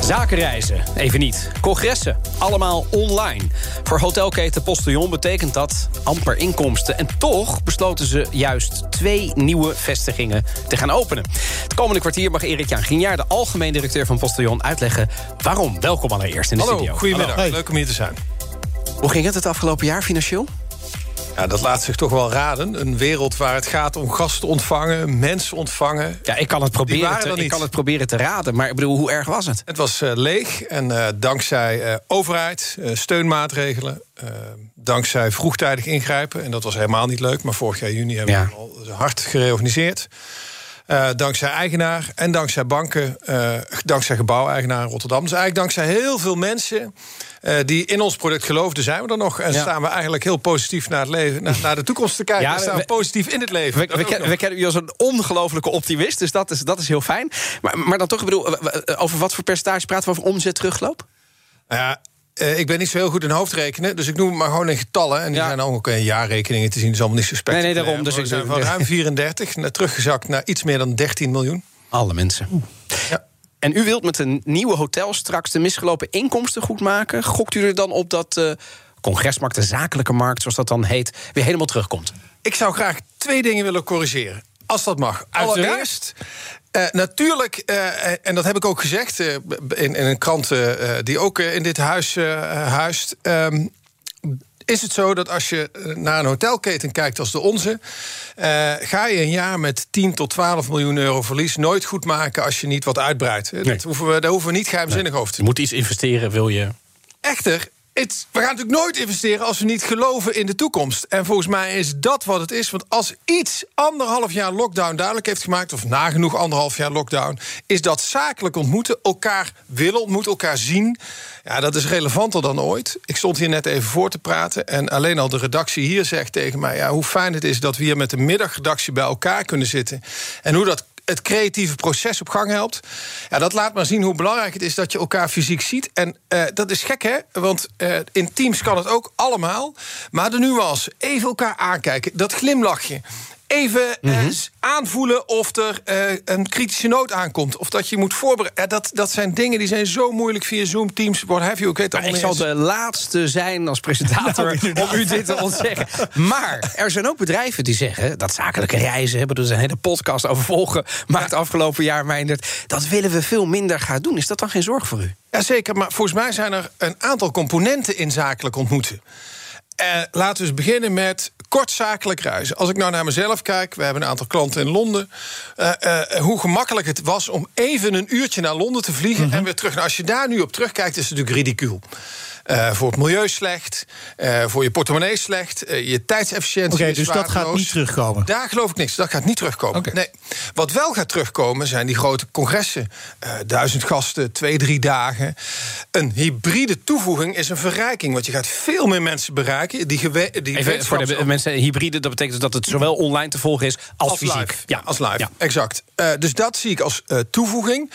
Zakenreizen, even niet. Congressen, allemaal online. Voor hotelketen Postillon betekent dat amper inkomsten. En toch besloten ze juist twee nieuwe vestigingen te gaan openen. Het komende kwartier mag Erik Jan Ginjaar, de algemeen directeur van Postillon, uitleggen waarom. Welkom allereerst in de Hallo, studio. goedemiddag. Hallo. Leuk om hier te zijn. Hoe ging het het afgelopen jaar financieel? Ja, dat laat zich toch wel raden. Een wereld waar het gaat om gasten ontvangen, mensen ontvangen. Ja, ik kan het proberen, te, ik kan het proberen te raden. Maar ik bedoel, hoe erg was het? Het was eh, leeg en eh, dankzij eh, overheid, steunmaatregelen... dankzij vroegtijdig ingrijpen, en dat was helemaal niet leuk... maar vorig jaar juni hebben Ja. we al hard gereorganiseerd... Eh, dankzij eigenaar en dankzij banken, eh, dankzij gebouweigenaar in Rotterdam. Dus eigenlijk dankzij heel veel mensen eh, die in ons product geloofden, zijn we er nog. En Ja. staan we eigenlijk heel positief naar, het leven, naar, naar de toekomst te kijken. Ja, staan we positief in het leven. We, we, ken- we kennen u als een ongelofelijke optimist, dus dat is, dat is heel fijn. Maar, maar dan toch, ik bedoel, over wat voor percentage praten we over omzet terugloop? Nou ja, eh, ik ben niet zo heel goed in hoofdrekenen, dus ik noem het maar gewoon in getallen. En die Ja. zijn ook in jaarrekeningen te zien, is allemaal niet zo Nee, spectaculair. nee, daarom, dus Maar we ik- zijn van ruim 34 naar teruggezakt naar iets meer dan 13 miljoen. Alle mensen. Ja. En u wilt met een nieuwe hotel straks de misgelopen inkomsten goed maken. Gokt u er dan op dat de congresmarkt, de zakelijke markt, zoals dat dan heet, weer helemaal terugkomt? Ik zou graag twee dingen willen corrigeren. Als dat mag. Allereerst, eh, natuurlijk, eh, en dat heb ik ook gezegd eh, in, in een krant die ook in dit huis huist. ehm, is het zo dat als je naar een hotelketen kijkt als de onze, ga je een jaar met 10 tot 12 miljoen euro verlies nooit goed maken als je niet wat uitbreidt. Dat hoeven we, daar hoeven we niet geheimzinnig over te Je moet iets investeren, wil je. Echter, we gaan natuurlijk nooit investeren als we niet geloven in de toekomst. En volgens mij is dat wat het is. Want als iets anderhalf jaar lockdown duidelijk heeft gemaakt... of nagenoeg anderhalf jaar lockdown... is dat zakelijk ontmoeten, elkaar willen ontmoeten, elkaar zien... ja, dat is relevanter dan ooit. Ik stond hier net even voor te praten... en alleen al de redactie hier zegt tegen mij... Ja, hoe fijn het is dat we hier met de middagredactie bij elkaar kunnen zitten... en hoe dat het creatieve proces op gang helpt. Ja, dat laat maar zien hoe belangrijk het is dat je elkaar fysiek ziet. En eh, dat is gek, hè? Want eh, in teams kan het ook allemaal. Maar de nuance, even elkaar aankijken, dat glimlachje. Even eh, s- aanvoelen of er eh, een kritische noot aankomt. Of dat je moet voorbereiden. Dat, dat zijn dingen die zijn zo moeilijk via Zoom, Teams, what have you. Ik weet het Maar ik zal de laatste zijn als presentator om u dit te ontzeggen. Maar er zijn ook bedrijven die zeggen dat zakelijke reizen hebben er een hele podcast over volgen. Maakt afgelopen jaar mijndert. Dat willen we veel minder gaan doen. Is dat dan geen zorg voor u? Jazeker, maar volgens mij zijn er een aantal componenten in zakelijk ontmoeten. Eh, laten we eens beginnen met kort zakelijk reizen. Als ik nou naar mezelf kijk, we hebben een aantal klanten in Londen. eh, eh, hoe gemakkelijk het was om even een uurtje naar Londen te vliegen Mhm. en weer terug. Nou, als je daar nu op terugkijkt, is het natuurlijk ridicuul. Eh, voor het milieu slecht, eh, voor je portemonnee slecht, eh, je tijdsefficiëntie. Oké, is dus dat gaat niet terugkomen. Daar geloof ik niks. Dat gaat niet terugkomen. Nee. Wat wel gaat terugkomen zijn die grote congressen. Eh, duizend gasten, twee, drie dagen. Een hybride toevoeging is een verrijking. Want je gaat veel meer mensen bereiken. Die, gewe- die Even voor de mensen hybride, dat betekent dat het zowel online te volgen is als, als fysiek. live. Ja, als live. Ja. Exact. Eh, dus dat zie ik als eh, toevoeging.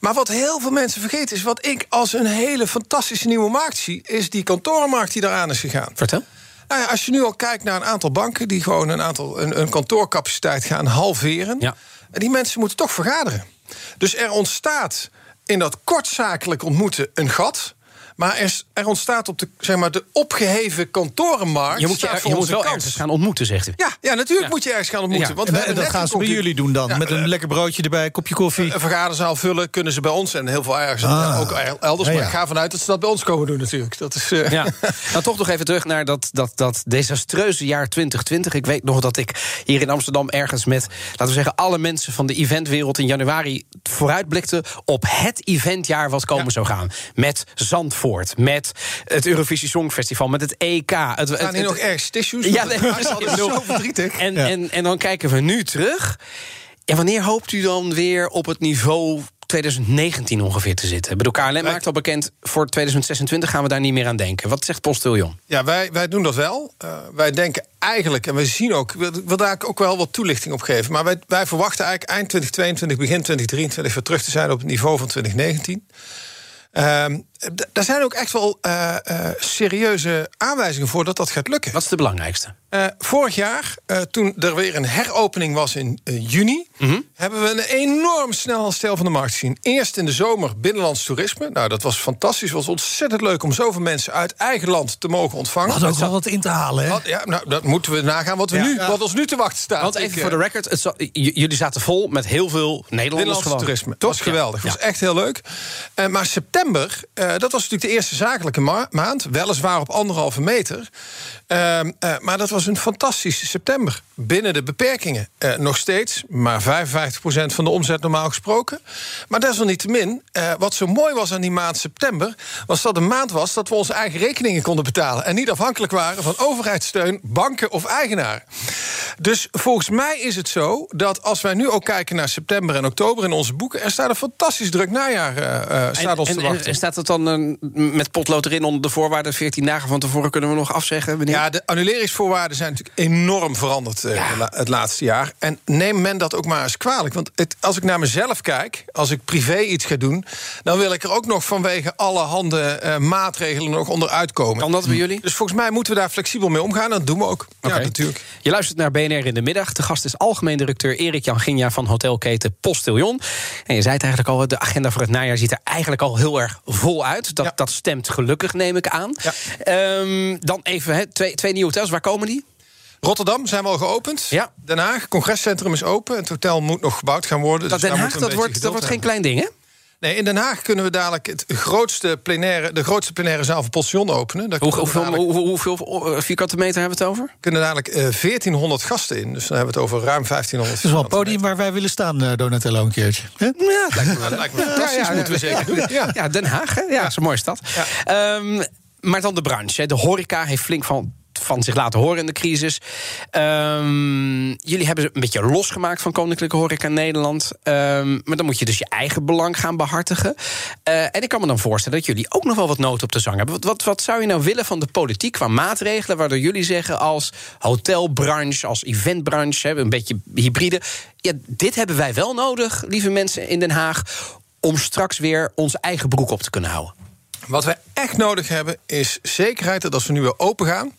Maar wat heel veel mensen vergeten is... wat ik als een hele fantastische nieuwe markt zie... is die kantorenmarkt die daaraan is gegaan. Vertel. Nou ja, als je nu al kijkt naar een aantal banken... die gewoon een, aantal, een, een kantoorcapaciteit gaan halveren... Ja. en die mensen moeten toch vergaderen. Dus er ontstaat in dat kortzakelijk ontmoeten een gat... maar er, er ontstaat op de, zeg maar, de opgeheven kantorenmarkt... Je moet, je, er- je moet wel kans. ergens gaan ontmoeten, zegt u. Ja, ja, natuurlijk Ja. moet je ergens gaan ontmoeten. Ja. Want En, en dat gaan ze bij jullie doen dan? Ja, met een eh, lekker broodje erbij, een kopje koffie? een vergaderzaal vullen kunnen ze bij ons en heel veel ergens Ah. ook elders. Maar ja. ik ga vanuit dat ze dat bij ons komen doen natuurlijk. Dat is, eh, Ja. Nou, toch nog even terug naar dat, dat, dat desastreuze jaar 2020. Ik weet nog dat ik hier in Amsterdam ergens met, laten we zeggen, alle mensen van de eventwereld in januari vooruitblikte op het eventjaar wat komen Ja. zou gaan. Met Zandvoort, met het Eurovisie Songfestival, met het EK. Het, het- hier nog ergens tissues? Ja, nee, is zo verdrietig. En, Ja. en, en dan kijken we nu terug. En wanneer hoopt u dan weer op het niveau 2019 ongeveer te zitten. Ik bedoel, KLM maakt al bekend... voor 2026 gaan we daar niet meer aan denken. Wat zegt Postillon? Ja, wij, wij doen dat wel. Uh, wij denken eigenlijk, en we zien ook... ik wil daar ook wel wat toelichting op geven... maar wij, wij verwachten eigenlijk eind 2022, begin 2023... weer terug te zijn op het niveau van 2019... Um, daar zijn ook echt wel uh, uh, serieuze aanwijzingen voor dat dat gaat lukken. Wat is de belangrijkste? Uh, vorig jaar, toen er weer een heropening was in juni, mm -hmm. hebben we een enorm snel herstel van de markt gezien. Eerst in de zomer binnenlands toerisme. Nou, dat was fantastisch. Het was ontzettend leuk om zoveel mensen uit eigen land te mogen ontvangen. Had ook wel wat in te halen, hè? ja, nou, dat moeten we nagaan wat, we ja. nu, ja. wat ons nu te wachten staat. Want even voor de record, het, jullie zaten vol met heel veel Nederlanders gewoon. toerisme. Dat was geweldig. Dat was echt heel leuk. maar september, dat was natuurlijk de eerste zakelijke ma maand. Weliswaar op anderhalve meter. Uh, uh, maar dat was een fantastische september. Binnen de beperkingen. Uh, nog steeds, maar 55% van de omzet normaal gesproken. Maar desalniettemin, wat zo mooi was aan die maand september... was dat een maand was dat we onze eigen rekeningen konden betalen. En niet afhankelijk waren van overheidssteun, banken of eigenaren. Dus volgens mij is het zo dat als wij nu ook kijken naar september en oktober in onze boeken... er staat een fantastisch druk najaar staat ons en, te wachten. En staat het dan met potlood erin onder de voorwaarden... 14 dagen van tevoren kunnen we nog afzeggen? Meneer? Ja, de annuleringsvoorwaarden zijn natuurlijk enorm veranderd uh, ja. het laatste jaar. En neem men dat ook maar eens kwalijk. Want het, als ik naar mezelf kijk, als ik privé iets ga doen... dan wil ik er ook nog vanwege alle handen uh, maatregelen nog onderuit komen. Kan dat bij jullie? Dus volgens mij moeten we daar flexibel mee omgaan. Dat doen we ook. Okay. Ja, natuurlijk. Je luistert naar BNR in de middag. De gast is algemeen directeur Erik Jan Ginja van hotelketen Postillon. En je zei het eigenlijk al, de agenda voor het najaar ziet er eigenlijk al heel erg vol uit. Dat, ja. dat stemt gelukkig, neem ik aan. Ja. Um, dan even, he, twee, twee nieuwe hotels. Waar komen die? Rotterdam zijn we al geopend. Ja. Den Haag, congrescentrum is open. Het hotel moet nog gebouwd gaan worden. Dat dus Den Haag, dat wordt, dat wordt geen klein ding, hè? Nee, in Den Haag kunnen we dadelijk het grootste plenaire, de grootste plenaire zaal van Postillon openen. Daar hoeveel, dadelijk, hoeveel, vierkante meter hebben we het over? Er kunnen dadelijk uh, 1400 gasten in. Dus dan hebben we het over ruim 1500. Het is wel een podium waar wij willen staan, uh, Donatello, een keertje. He? Ja, dat lijkt me, dat lijkt me fantastisch. Ja, ja, moeten we zeker doen. Ja. ja, Den Haag, hè? Ja, dat is een mooie stad. Um, maar dan de branche. De horeca heeft flink van van zich laten horen in de crisis. Um, jullie hebben ze een beetje losgemaakt van Koninklijke Horeca Nederland. Um, maar dan moet je dus je eigen belang gaan behartigen. Uh, en ik kan me dan voorstellen dat jullie ook nog wel wat nood op de zang hebben. Wat, wat, wat zou je nou willen van de politiek qua maatregelen... waardoor jullie zeggen als hotelbranche, als eventbranche... een beetje hybride, ja, dit hebben wij wel nodig, lieve mensen in Den Haag... om straks weer onze eigen broek op te kunnen houden. Wat we echt nodig hebben is zekerheid dat als we nu weer open gaan.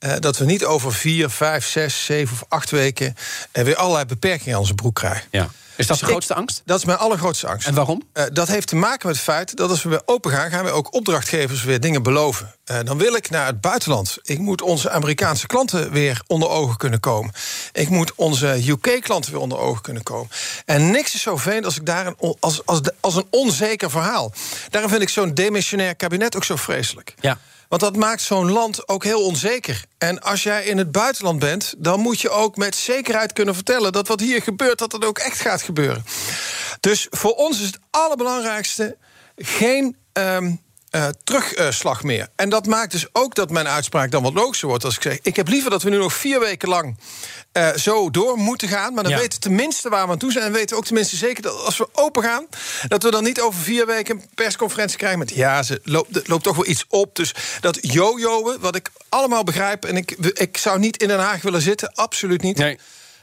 Uh, dat we niet over vier, vijf, zes, zeven of acht weken. Weer allerlei beperkingen aan onze broek krijgen. Ja. Is dat de grootste angst? Dat is mijn allergrootste angst. En waarom? Uh, dat heeft te maken met het feit dat als we weer open gaan, gaan we ook opdrachtgevers weer dingen beloven. Uh, dan wil ik naar het buitenland. Ik moet onze Amerikaanse klanten weer onder ogen kunnen komen. Ik moet onze UK-klanten weer onder ogen kunnen komen. En niks is zo vreemd als ik daar een, als, als, de, als een onzeker verhaal. Daarom vind ik zo'n demissionair kabinet ook zo vreselijk. Ja. Want dat maakt zo'n land ook heel onzeker. En als jij in het buitenland bent, dan moet je ook met zekerheid kunnen vertellen dat wat hier gebeurt, dat dat ook echt gaat gebeuren. Dus voor ons is het allerbelangrijkste geen. Um, uh, terugslag meer. En dat maakt dus ook dat mijn uitspraak dan wat logischer wordt als ik zeg: ik heb liever dat we nu nog vier weken lang uh, zo door moeten gaan. Maar dan ja. weten we tenminste waar we aan toe zijn. En weten we ook tenminste zeker dat als we open gaan, dat we dan niet over vier weken een persconferentie krijgen met ja, ze loopt, loopt toch wel iets op. Dus dat jojoen, wat ik allemaal begrijp. En ik, ik zou niet in Den Haag willen zitten, absoluut niet. Nee.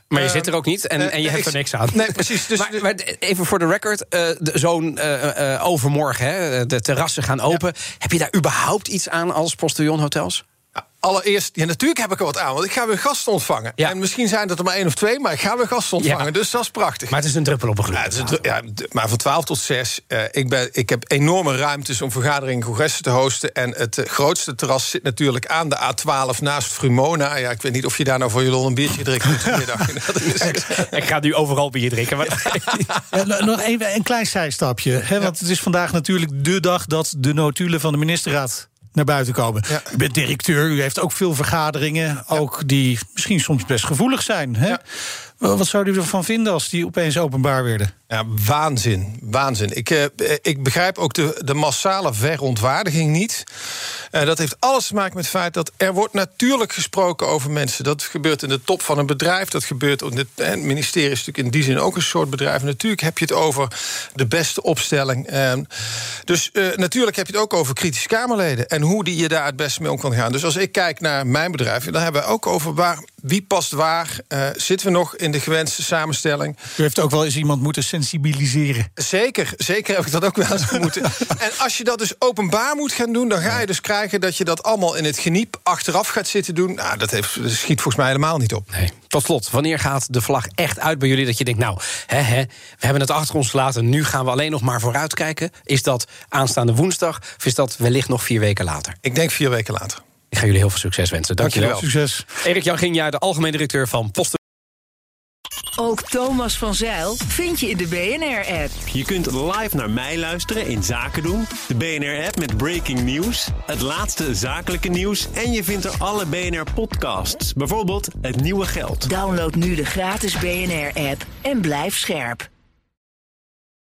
Maar je uh, zit er ook niet en, uh, en je uh, hebt er niks aan. Nee, precies. Dus, maar, maar, even voor de record, zo'n overmorgen, hè, de terrassen gaan open. Ja. Heb je daar überhaupt iets aan als postillon hotels? Allereerst, ja, natuurlijk heb ik er wat aan, want ik ga weer gasten ontvangen. Ja. En misschien zijn dat er maar één of twee, maar ik ga weer gasten ontvangen. Ja. Dus dat is prachtig. Maar het is een druppel op een gloed. Ja, ja, maar van 12 tot 6. Uh, ik, ben, ik heb enorme ruimtes om vergaderingen en congressen te hosten. En het uh, grootste terras zit natuurlijk aan de A12 naast Frumona. Ja, ik weet niet of je daar nou voor je lol een biertje drinkt vanmiddag. ik ga nu overal bier drinken. Maar... nog even een klein zijstapje. Hè, want het is vandaag natuurlijk de dag dat de notulen van de ministerraad naar buiten komen. Ja. U bent directeur, u heeft ook veel vergaderingen, ook die misschien soms best gevoelig zijn. Hè? Ja. Wat zou u ervan vinden als die opeens openbaar werden? Ja, waanzin. Waanzin. Ik, uh, ik begrijp ook de, de massale verontwaardiging niet. Dat heeft alles te maken met het feit dat er wordt natuurlijk gesproken over mensen. Dat gebeurt in de top van een bedrijf. Dat gebeurt in het, het ministerie is natuurlijk in die zin ook een soort bedrijf. Natuurlijk heb je het over de beste opstelling. Dus natuurlijk heb je het ook over kritische Kamerleden. En hoe die je daar het beste mee om kan gaan. Dus als ik kijk naar mijn bedrijf, dan hebben we ook over waar, wie past waar. zitten we nog in de gewenste samenstelling? U heeft ook wel eens iemand moeten sensibiliseren. Zeker, zeker heb ik dat ook wel eens moeten. en als je dat dus openbaar moet gaan doen, dan ga je dus krijgen dat je dat allemaal in het geniep achteraf gaat zitten doen. Nou, dat, heeft, dat schiet volgens mij helemaal niet op. Nee. Tot slot, wanneer gaat de vlag echt uit bij jullie dat je denkt, nou, hè, hè, we hebben het achter ons gelaten, nu gaan we alleen nog maar vooruitkijken? Is dat aanstaande woensdag of is dat wellicht nog vier weken later? Ik denk vier weken later. Ik ga jullie heel veel succes wensen. Dankjewel. Dankjewel. Succes. Erik Jan Ginja, de algemeen directeur van Posten. Ook Thomas van Zeil vind je in de BNR-app. Je kunt live naar mij luisteren in Zaken doen. De BNR-app met breaking news, het laatste zakelijke nieuws... en je vindt er alle BNR-podcasts, bijvoorbeeld Het Nieuwe Geld. Download nu de gratis BNR-app en blijf scherp.